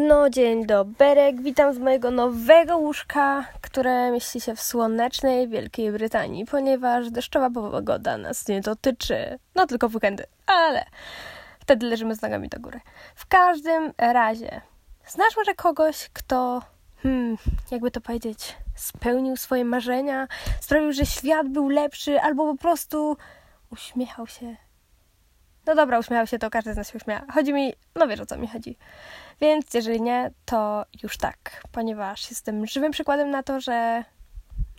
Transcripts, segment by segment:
No, dzień dobry, witam z mojego nowego łóżka, które mieści się w słonecznej Wielkiej Brytanii, ponieważ deszczowa pogoda nas nie dotyczy, no tylko w weekendy, ale wtedy leżymy z nogami do góry. W każdym razie, znasz może kogoś, kto, hmm, jakby to powiedzieć, spełnił swoje marzenia, sprawił, że świat był lepszy, albo po prostu uśmiechał się no dobra, uśmiechał się, to każdy z nas się uśmiecha. Chodzi mi, no wiesz o co mi chodzi. Więc jeżeli nie, to już tak, ponieważ jestem żywym przykładem na to, że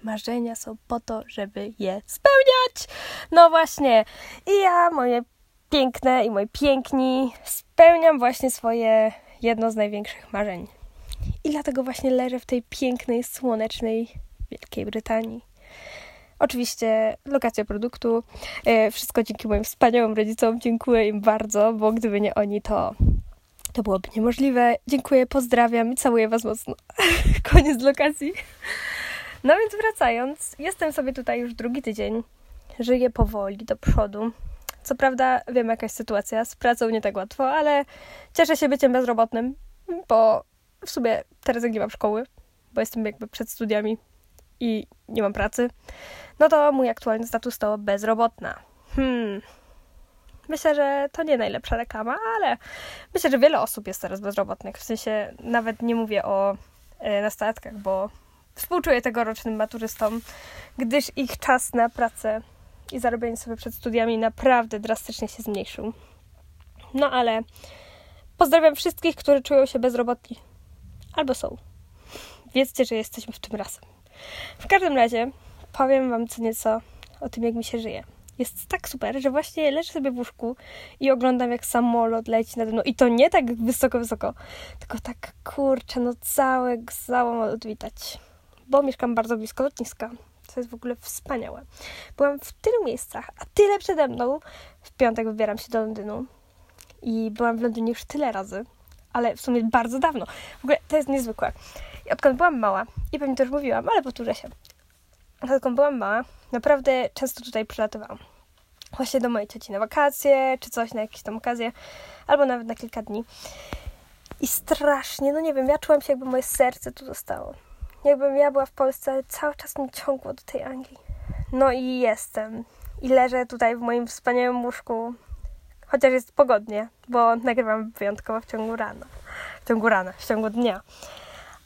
marzenia są po to, żeby je spełniać. No właśnie. I ja, moje piękne i moi piękni, spełniam właśnie swoje jedno z największych marzeń. I dlatego właśnie leżę w tej pięknej, słonecznej Wielkiej Brytanii. Oczywiście lokacja produktu. E, wszystko dzięki moim wspaniałym rodzicom. Dziękuję im bardzo, bo gdyby nie oni, to to byłoby niemożliwe. Dziękuję, pozdrawiam i całuję Was mocno. Koniec lokacji. No więc wracając, jestem sobie tutaj już drugi tydzień. Żyję powoli do przodu. Co prawda wiem jaka jest sytuacja, z pracą nie tak łatwo, ale cieszę się byciem bezrobotnym, bo w sumie teraz jak nie mam szkoły, bo jestem jakby przed studiami i nie mam pracy, no to mój aktualny status to bezrobotna. Hmm. Myślę, że to nie najlepsza reklama, ale myślę, że wiele osób jest teraz bezrobotnych. W sensie nawet nie mówię o e, nastolatkach, bo współczuję tegorocznym maturzystom, gdyż ich czas na pracę i zarobienie sobie przed studiami naprawdę drastycznie się zmniejszył. No ale pozdrawiam wszystkich, którzy czują się bezrobotni. Albo są. Wiedzcie, że jesteśmy w tym razem. W każdym razie powiem Wam co nieco o tym, jak mi się żyje. Jest tak super, że właśnie leżę sobie w łóżku i oglądam, jak samolot leci nade mną. I to nie tak wysoko, wysoko, tylko tak kurczę, no całe samolot widać. Bo mieszkam bardzo blisko lotniska, co jest w ogóle wspaniałe. Byłam w tylu miejscach, a tyle przede mną. W piątek wybieram się do Londynu i byłam w Londynie już tyle razy, ale w sumie bardzo dawno. W ogóle to jest niezwykłe. Odkąd byłam mała, i pewnie to już mówiłam, ale powtórzę się. Odkąd byłam mała, naprawdę często tutaj przylatywałam. Właśnie do mojej cioci na wakacje, czy coś, na jakieś tam okazje, albo nawet na kilka dni. I strasznie, no nie wiem, ja czułam się, jakby moje serce tu zostało. Jakbym ja była w Polsce, ale cały czas mnie ciągło do tej Anglii. No i jestem. I leżę tutaj w moim wspaniałym łóżku, chociaż jest pogodnie, bo nagrywam wyjątkowo w ciągu rana. W ciągu rana, w ciągu dnia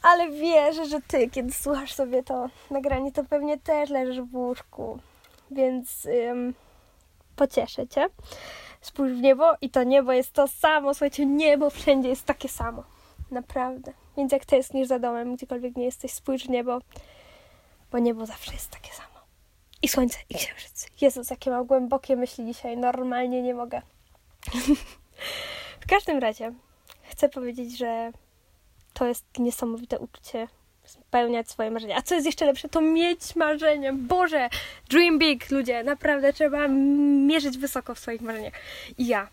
ale wierzę, że ty, kiedy słuchasz sobie to nagranie, to pewnie też leżysz w łóżku. Więc ym, pocieszę cię. Spójrz w niebo i to niebo jest to samo. Słuchajcie, niebo wszędzie jest takie samo. Naprawdę. Więc jak tęsknisz za domem, gdziekolwiek nie jesteś, spójrz w niebo, bo niebo zawsze jest takie samo. I słońce, i księżyc. Jezus, jakie mam głębokie myśli dzisiaj. Normalnie nie mogę. w każdym razie chcę powiedzieć, że to jest niesamowite uczucie spełniać swoje marzenia. A co jest jeszcze lepsze, to mieć marzenia. Boże, dream big, ludzie. Naprawdę trzeba mierzyć wysoko w swoich marzeniach. I ja,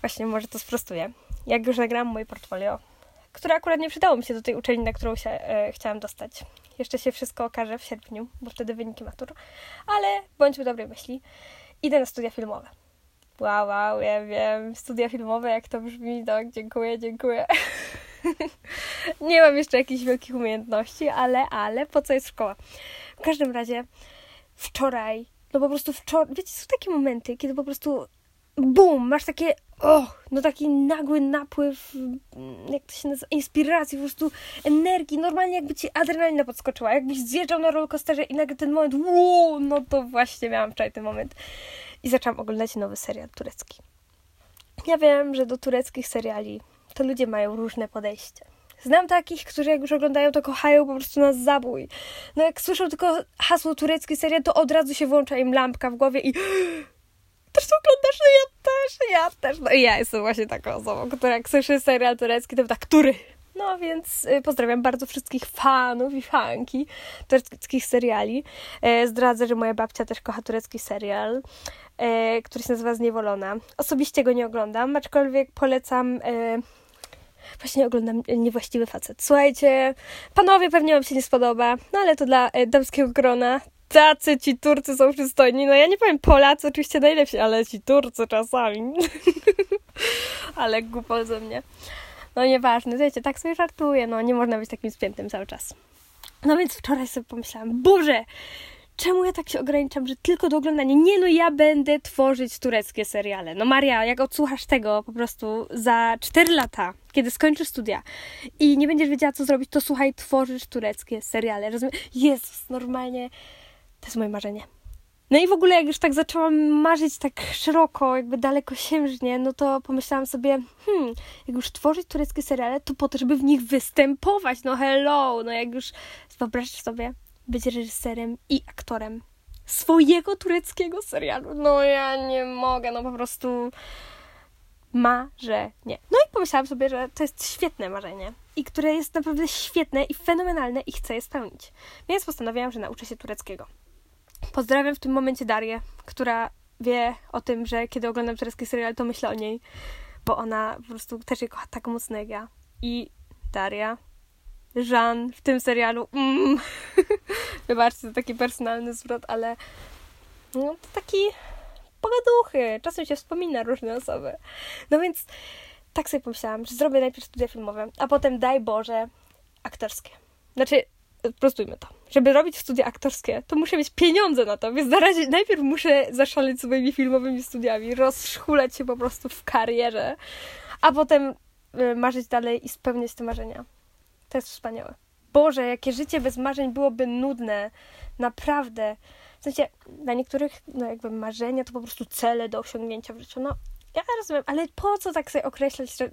właśnie może to sprostuję. Jak już nagrałam moje portfolio, które akurat nie przydało mi się do tej uczelni, na którą się e, chciałam dostać. Jeszcze się wszystko okaże w sierpniu, bo wtedy wyniki matur. Ale bądźmy dobrej myśli. Idę na studia filmowe. Wow, wow, ja wiem. Studia filmowe, jak to brzmi, tak, dziękuję, dziękuję. nie mam jeszcze jakichś wielkich umiejętności, ale, ale po co jest szkoła? W każdym razie wczoraj, no po prostu wczoraj, wiecie, są takie momenty, kiedy po prostu bum, masz takie, oh, no taki nagły napływ, jak to się nazywa, inspiracji, po prostu energii, normalnie jakby ci adrenalina podskoczyła, jakbyś zjeżdżał na rollercoasterze i nagle ten moment, wow, no to właśnie miałam wczoraj ten moment. I zaczęłam oglądać nowy serial turecki. Ja wiem, że do tureckich seriali to ludzie mają różne podejście. Znam takich, którzy jak już oglądają, to kochają po prostu na zabój. No jak słyszą tylko hasło turecki serial, to od razu się włącza im lampka w głowie i też oglądasz? No ja też, ja też. No i ja jestem właśnie taką osobą, która jak słyszy serial turecki, to tak, który? No więc y, pozdrawiam bardzo wszystkich fanów i fanki tureckich seriali. E, zdradzę, że moja babcia też kocha turecki serial, e, który się nazywa Zniewolona. Osobiście go nie oglądam, aczkolwiek polecam e, właśnie oglądam niewłaściwy facet. Słuchajcie, panowie, pewnie wam się nie spodoba, no ale to dla e, damskiego grona. Tacy ci Turcy są przystojni. No ja nie powiem Polacy oczywiście najlepsi, ale ci Turcy czasami. ale głupol ze mnie. No nieważne, wiecie, tak sobie żartuję, no nie można być takim spiętym cały czas. No więc wczoraj sobie pomyślałam, Boże, czemu ja tak się ograniczam, że tylko do oglądania? Nie no, ja będę tworzyć tureckie seriale. No Maria, jak odsłuchasz tego po prostu za 4 lata, kiedy skończysz studia i nie będziesz wiedziała, co zrobić, to słuchaj, tworzysz tureckie seriale. Rozumiem? Jezus, normalnie to jest moje marzenie. No i w ogóle jak już tak zaczęłam marzyć tak szeroko, jakby dalekosiężnie, no to pomyślałam sobie, hmm, jak już tworzyć tureckie seriale, to po to, żeby w nich występować, no hello, no jak już wyobraź sobie być reżyserem i aktorem swojego tureckiego serialu. No ja nie mogę, no po prostu marzenie. No i pomyślałam sobie, że to jest świetne marzenie i które jest naprawdę świetne i fenomenalne i chcę je spełnić. Więc postanowiłam, że nauczę się tureckiego. Pozdrawiam w tym momencie Darię, która wie o tym, że kiedy oglądam turecki serial, to myślę o niej, bo ona po prostu też je kocha tak mocno jak ja. I Daria, Jean w tym serialu, mm. wybaczcie, to taki personalny zwrot, ale no to taki pogaduchy. Czasem się wspomina różne osoby. No więc tak sobie pomyślałam, że zrobię najpierw studia filmowe, a potem daj Boże aktorskie. Znaczy, prostujmy to. Żeby robić studia aktorskie, to muszę mieć pieniądze na to, więc na razie najpierw muszę zaszaleć swoimi filmowymi studiami, rozszchulać się po prostu w karierze, a potem y, marzyć dalej i spełniać te marzenia. To jest wspaniałe. Boże, jakie życie bez marzeń byłoby nudne. Naprawdę. W sensie, dla niektórych, no jakby marzenia to po prostu cele do osiągnięcia w życiu. No, ja rozumiem, ale po co tak sobie określać, że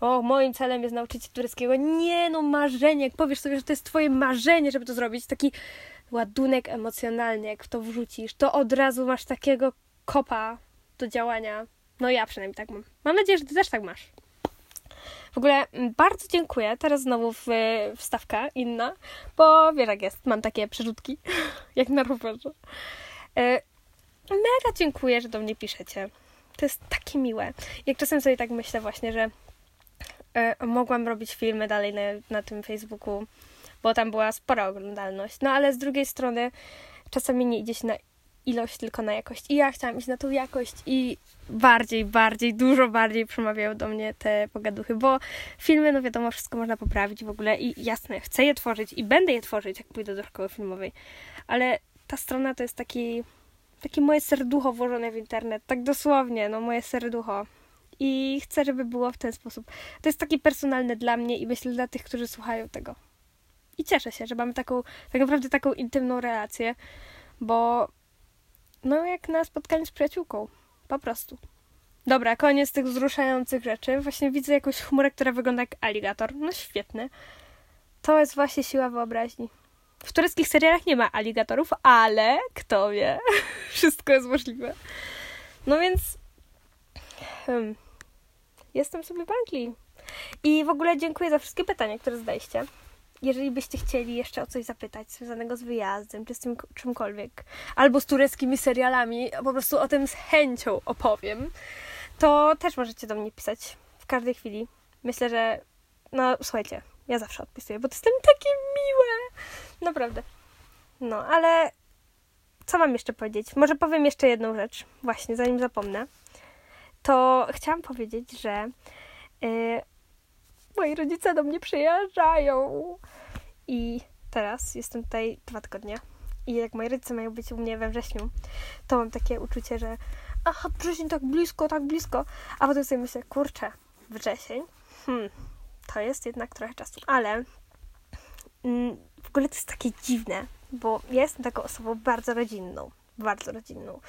o, moim celem jest nauczyć się tureckiego? Nie, no marzenie, jak powiesz sobie, że to jest twoje marzenie, żeby to zrobić, taki ładunek emocjonalny, jak w to wrzucisz, to od razu masz takiego kopa do działania. No ja przynajmniej tak mam. Mam nadzieję, że ty też tak masz. W ogóle mm, bardzo dziękuję. Teraz znowu w, wstawka inna, bo wiesz jak jest, mam takie przerzutki, jak na rowerze. E, mega dziękuję, że do mnie piszecie. To jest takie miłe. Jak czasem sobie tak myślę właśnie, że e, mogłam robić filmy dalej na, na tym Facebooku, bo tam była spora oglądalność. No ale z drugiej strony czasami nie idzie się na ilość, tylko na jakość. I ja chciałam iść na tą jakość i bardziej, bardziej, dużo bardziej przemawiały do mnie te pogaduchy, bo filmy, no wiadomo, wszystko można poprawić w ogóle i jasne, chcę je tworzyć i będę je tworzyć, jak pójdę do szkoły filmowej, ale ta strona to jest taki, takie moje serducho włożone w internet, tak dosłownie, no moje serducho. I chcę, żeby było w ten sposób. To jest takie personalne dla mnie i myślę dla tych, którzy słuchają tego. I cieszę się, że mamy taką, tak naprawdę taką intymną relację, bo no jak na spotkaniu z przyjaciółką. Po prostu. Dobra, koniec tych wzruszających rzeczy. Właśnie widzę jakąś chmurę, która wygląda jak aligator. No świetne. To jest właśnie siła wyobraźni. W tureckich serialach nie ma aligatorów, ale kto wie, wszystko jest możliwe. No więc hmm, jestem sobie w Anglii. I w ogóle dziękuję za wszystkie pytania, które zadaliście jeżeli byście chcieli jeszcze o coś zapytać związanego z wyjazdem, czy z tym czymkolwiek, albo z tureckimi serialami, po prostu o tym z chęcią opowiem, to też możecie do mnie pisać w każdej chwili. Myślę, że no słuchajcie, ja zawsze odpisuję, bo to jest takie miłe. Naprawdę. No, ale co mam jeszcze powiedzieć? Może powiem jeszcze jedną rzecz, właśnie, zanim zapomnę. To chciałam powiedzieć, że yy, moi rodzice do mnie przyjeżdżają. I teraz jestem tutaj dwa tygodnie. I jak moi rodzice mają być u mnie we wrześniu, to mam takie uczucie, że aha, wrzesień tak blisko, tak blisko. A potem sobie myślę, kurczę, wrzesień, hmm, to jest jednak trochę czasu. Ale mm, w ogóle to jest takie dziwne, bo ja jestem taką osobą bardzo rodzinną bardzo rodzinną.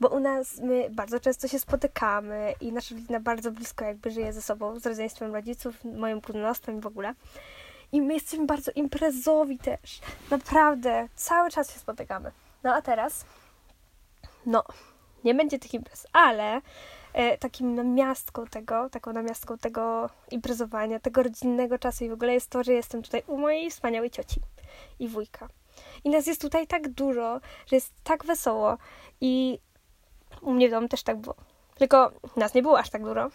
Bo u nas my bardzo często się spotykamy i nasza rodzina bardzo blisko jakby żyje ze sobą, z rodzeństwem rodziców, moim kuzynostwem w ogóle. I my jesteśmy bardzo imprezowi też. Naprawdę, cały czas się spotykamy. No a teraz, no, nie będzie tych imprez, ale e, takim namiastką tego, taką namiastką tego imprezowania, tego rodzinnego czasu i w ogóle jest to, że jestem tutaj u mojej wspaniałej cioci i wujka. I nas jest tutaj tak dużo, że jest tak wesoło. I u mnie w domu też tak było. Tylko nas nie było aż tak dużo.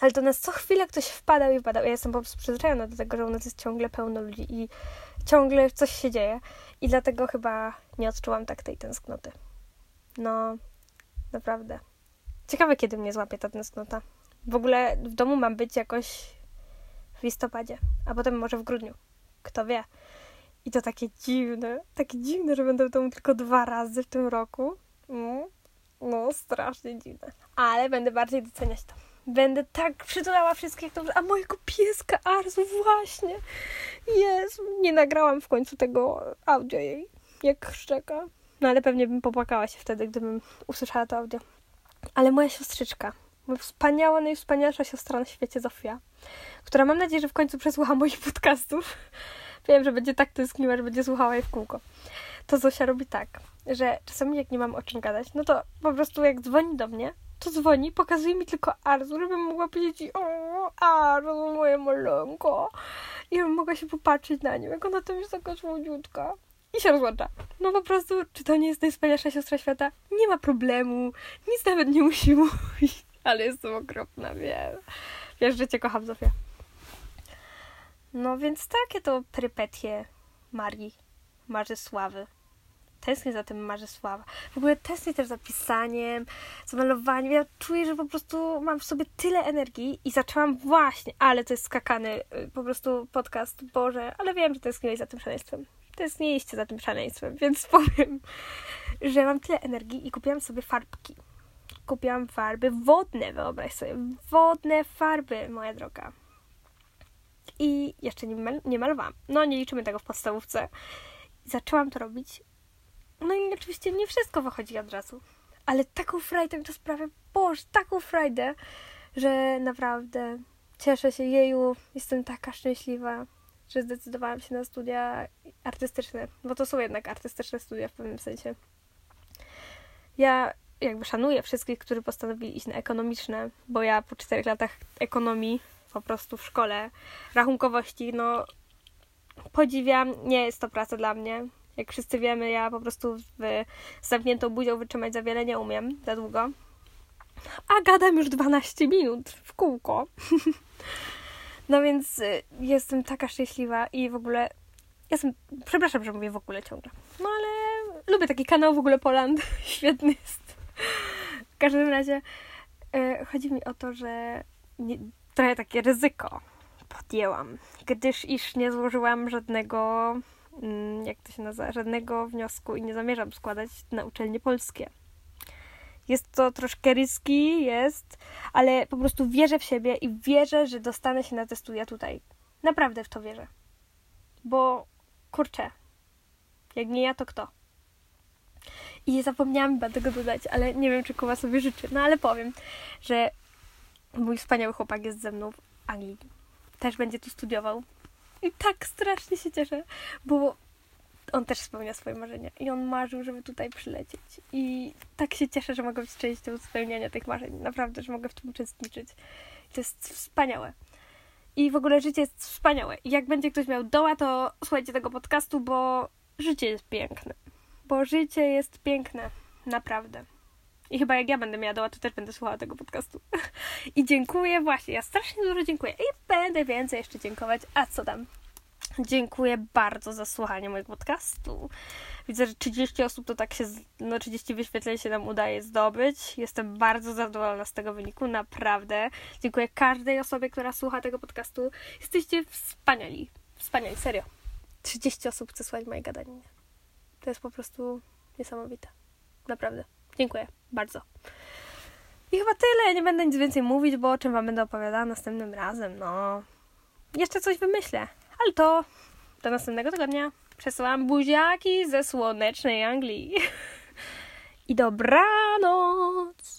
Ale to nas co chwilę ktoś wpadał i wpadał. Ja jestem po prostu przyzwyczajona do tego, że u nas jest ciągle pełno ludzi i ciągle coś się dzieje. I dlatego chyba nie odczułam tak tej tęsknoty. No, naprawdę. Ciekawe, kiedy mnie złapie ta tęsknota. W ogóle w domu mam być jakoś w listopadzie, a potem może w grudniu. Kto wie. I to takie dziwne, takie dziwne, że będę w domu tylko dwa razy w tym roku. No, no strasznie dziwne. Ale będę bardziej doceniać to. Będę tak przytulała wszystkich, to... a mojego pieska Arzu właśnie. Jest. Nie nagrałam w końcu tego audio jej, jak szczeka. No ale pewnie bym popłakała się wtedy, gdybym usłyszała to audio. Ale moja siostrzyczka, moja wspaniała, najwspanialsza siostra na świecie, Zofia, która mam nadzieję, że w końcu przesłucha moich podcastów. Wiem, że będzie tak tęskniła, że będzie słuchała jej w kółko. To Zosia robi tak, że czasami jak nie mam o czym gadać, no to po prostu jak dzwoni do mnie, to dzwoni, pokazuje mi tylko Arzu, żebym mogła powiedzieć o, Arzu, moje maleńko. I żebym mogła się popatrzeć na nią, jak ona tam jest taka słodziutka. I się rozłącza. No po prostu, czy to nie jest najwspanialsza siostra świata? Nie ma problemu. Nic nawet nie musi mówić. Ale jestem okropna, wiem. Wiesz, że cię kocham, Zofia. No więc takie to prypetie Marii Marzysławy. Tęsknię za tym Marzysława. W ogóle tęsknię też za pisaniem, za malowaniem. Ja czuję, że po prostu mam w sobie tyle energii i zaczęłam właśnie, ale to jest skakany y, po prostu podcast, Boże, ale wiem, że tęskniłeś za tym szaleństwem. Tęskniliście za tym szaleństwem, więc powiem, że mam tyle energii i kupiłam sobie farbki. Kupiłam farby wodne, wyobraź sobie. Wodne farby, moja droga i jeszcze nie, mal nie malowałam. No, nie liczymy tego w podstawówce. zaczęłam to robić. No i oczywiście nie wszystko wychodzi od razu. Ale taką frajdę mi to sprawia, boż, taką frajdę, że naprawdę cieszę się jeju, jestem taka szczęśliwa, że zdecydowałam się na studia artystyczne, bo to są jednak artystyczne studia w pewnym sensie. Ja jakby szanuję wszystkich, którzy postanowili iść na ekonomiczne, bo ja po czterech latach ekonomii po prostu w szkole rachunkowości, no podziwiam, nie jest to praca dla mnie. Jak wszyscy wiemy, ja po prostu w zamkniętą buzią wytrzymać za wiele nie umiem, za długo. A gadam już 12 minut w kółko. no więc y, jestem taka szczęśliwa i w ogóle jestem, przepraszam, że mówię w ogóle ciągle. No ale lubię taki kanał w ogóle Poland. Świetny jest. W każdym razie yy, chodzi mi o to, że nie, trochę takie ryzyko podjęłam, gdyż iż nie złożyłam żadnego, mm, jak to się nazywa, żadnego wniosku i nie zamierzam składać na uczelnie polskie. Jest to troszkę ryski, jest, ale po prostu wierzę w siebie i wierzę, że dostanę się na te studia tutaj. Naprawdę w to wierzę. Bo kurczę, jak nie ja, to kto? I zapomniałam chyba tego dodać, ale nie wiem, czy Kuba sobie życzy. No ale powiem, że Mój wspaniały chłopak jest ze mną w Anglii. Też będzie tu studiował. I tak strasznie się cieszę, bo on też spełnia swoje marzenia. I on marzył, żeby tutaj przylecieć. I tak się cieszę, że mogę być częścią spełniania tych marzeń. Naprawdę, że mogę w tym uczestniczyć. To jest wspaniałe. I w ogóle życie jest wspaniałe. I jak będzie ktoś miał doła, to słuchajcie tego podcastu, bo życie jest piękne. Bo życie jest piękne. Naprawdę. I chyba jak ja będę miała to też będę słuchała tego podcastu. I dziękuję właśnie, ja strasznie dużo dziękuję. I będę więcej jeszcze dziękować. A co tam? Dziękuję bardzo za słuchanie mojego podcastu. Widzę, że 30 osób to tak się, no 30 wyświetleń się nam udaje zdobyć. Jestem bardzo zadowolona z tego wyniku, naprawdę. Dziękuję każdej osobie, która słucha tego podcastu. Jesteście wspaniali. Wspaniali, serio. 30 osób chce słuchać mojej gadania. To jest po prostu niesamowite. Naprawdę. Dziękuję bardzo. I chyba tyle. Nie będę nic więcej mówić, bo o czym Wam będę opowiadała następnym razem. No, jeszcze coś wymyślę. Ale to do następnego tygodnia. Przesyłam buziaki ze słonecznej Anglii. I dobranoc!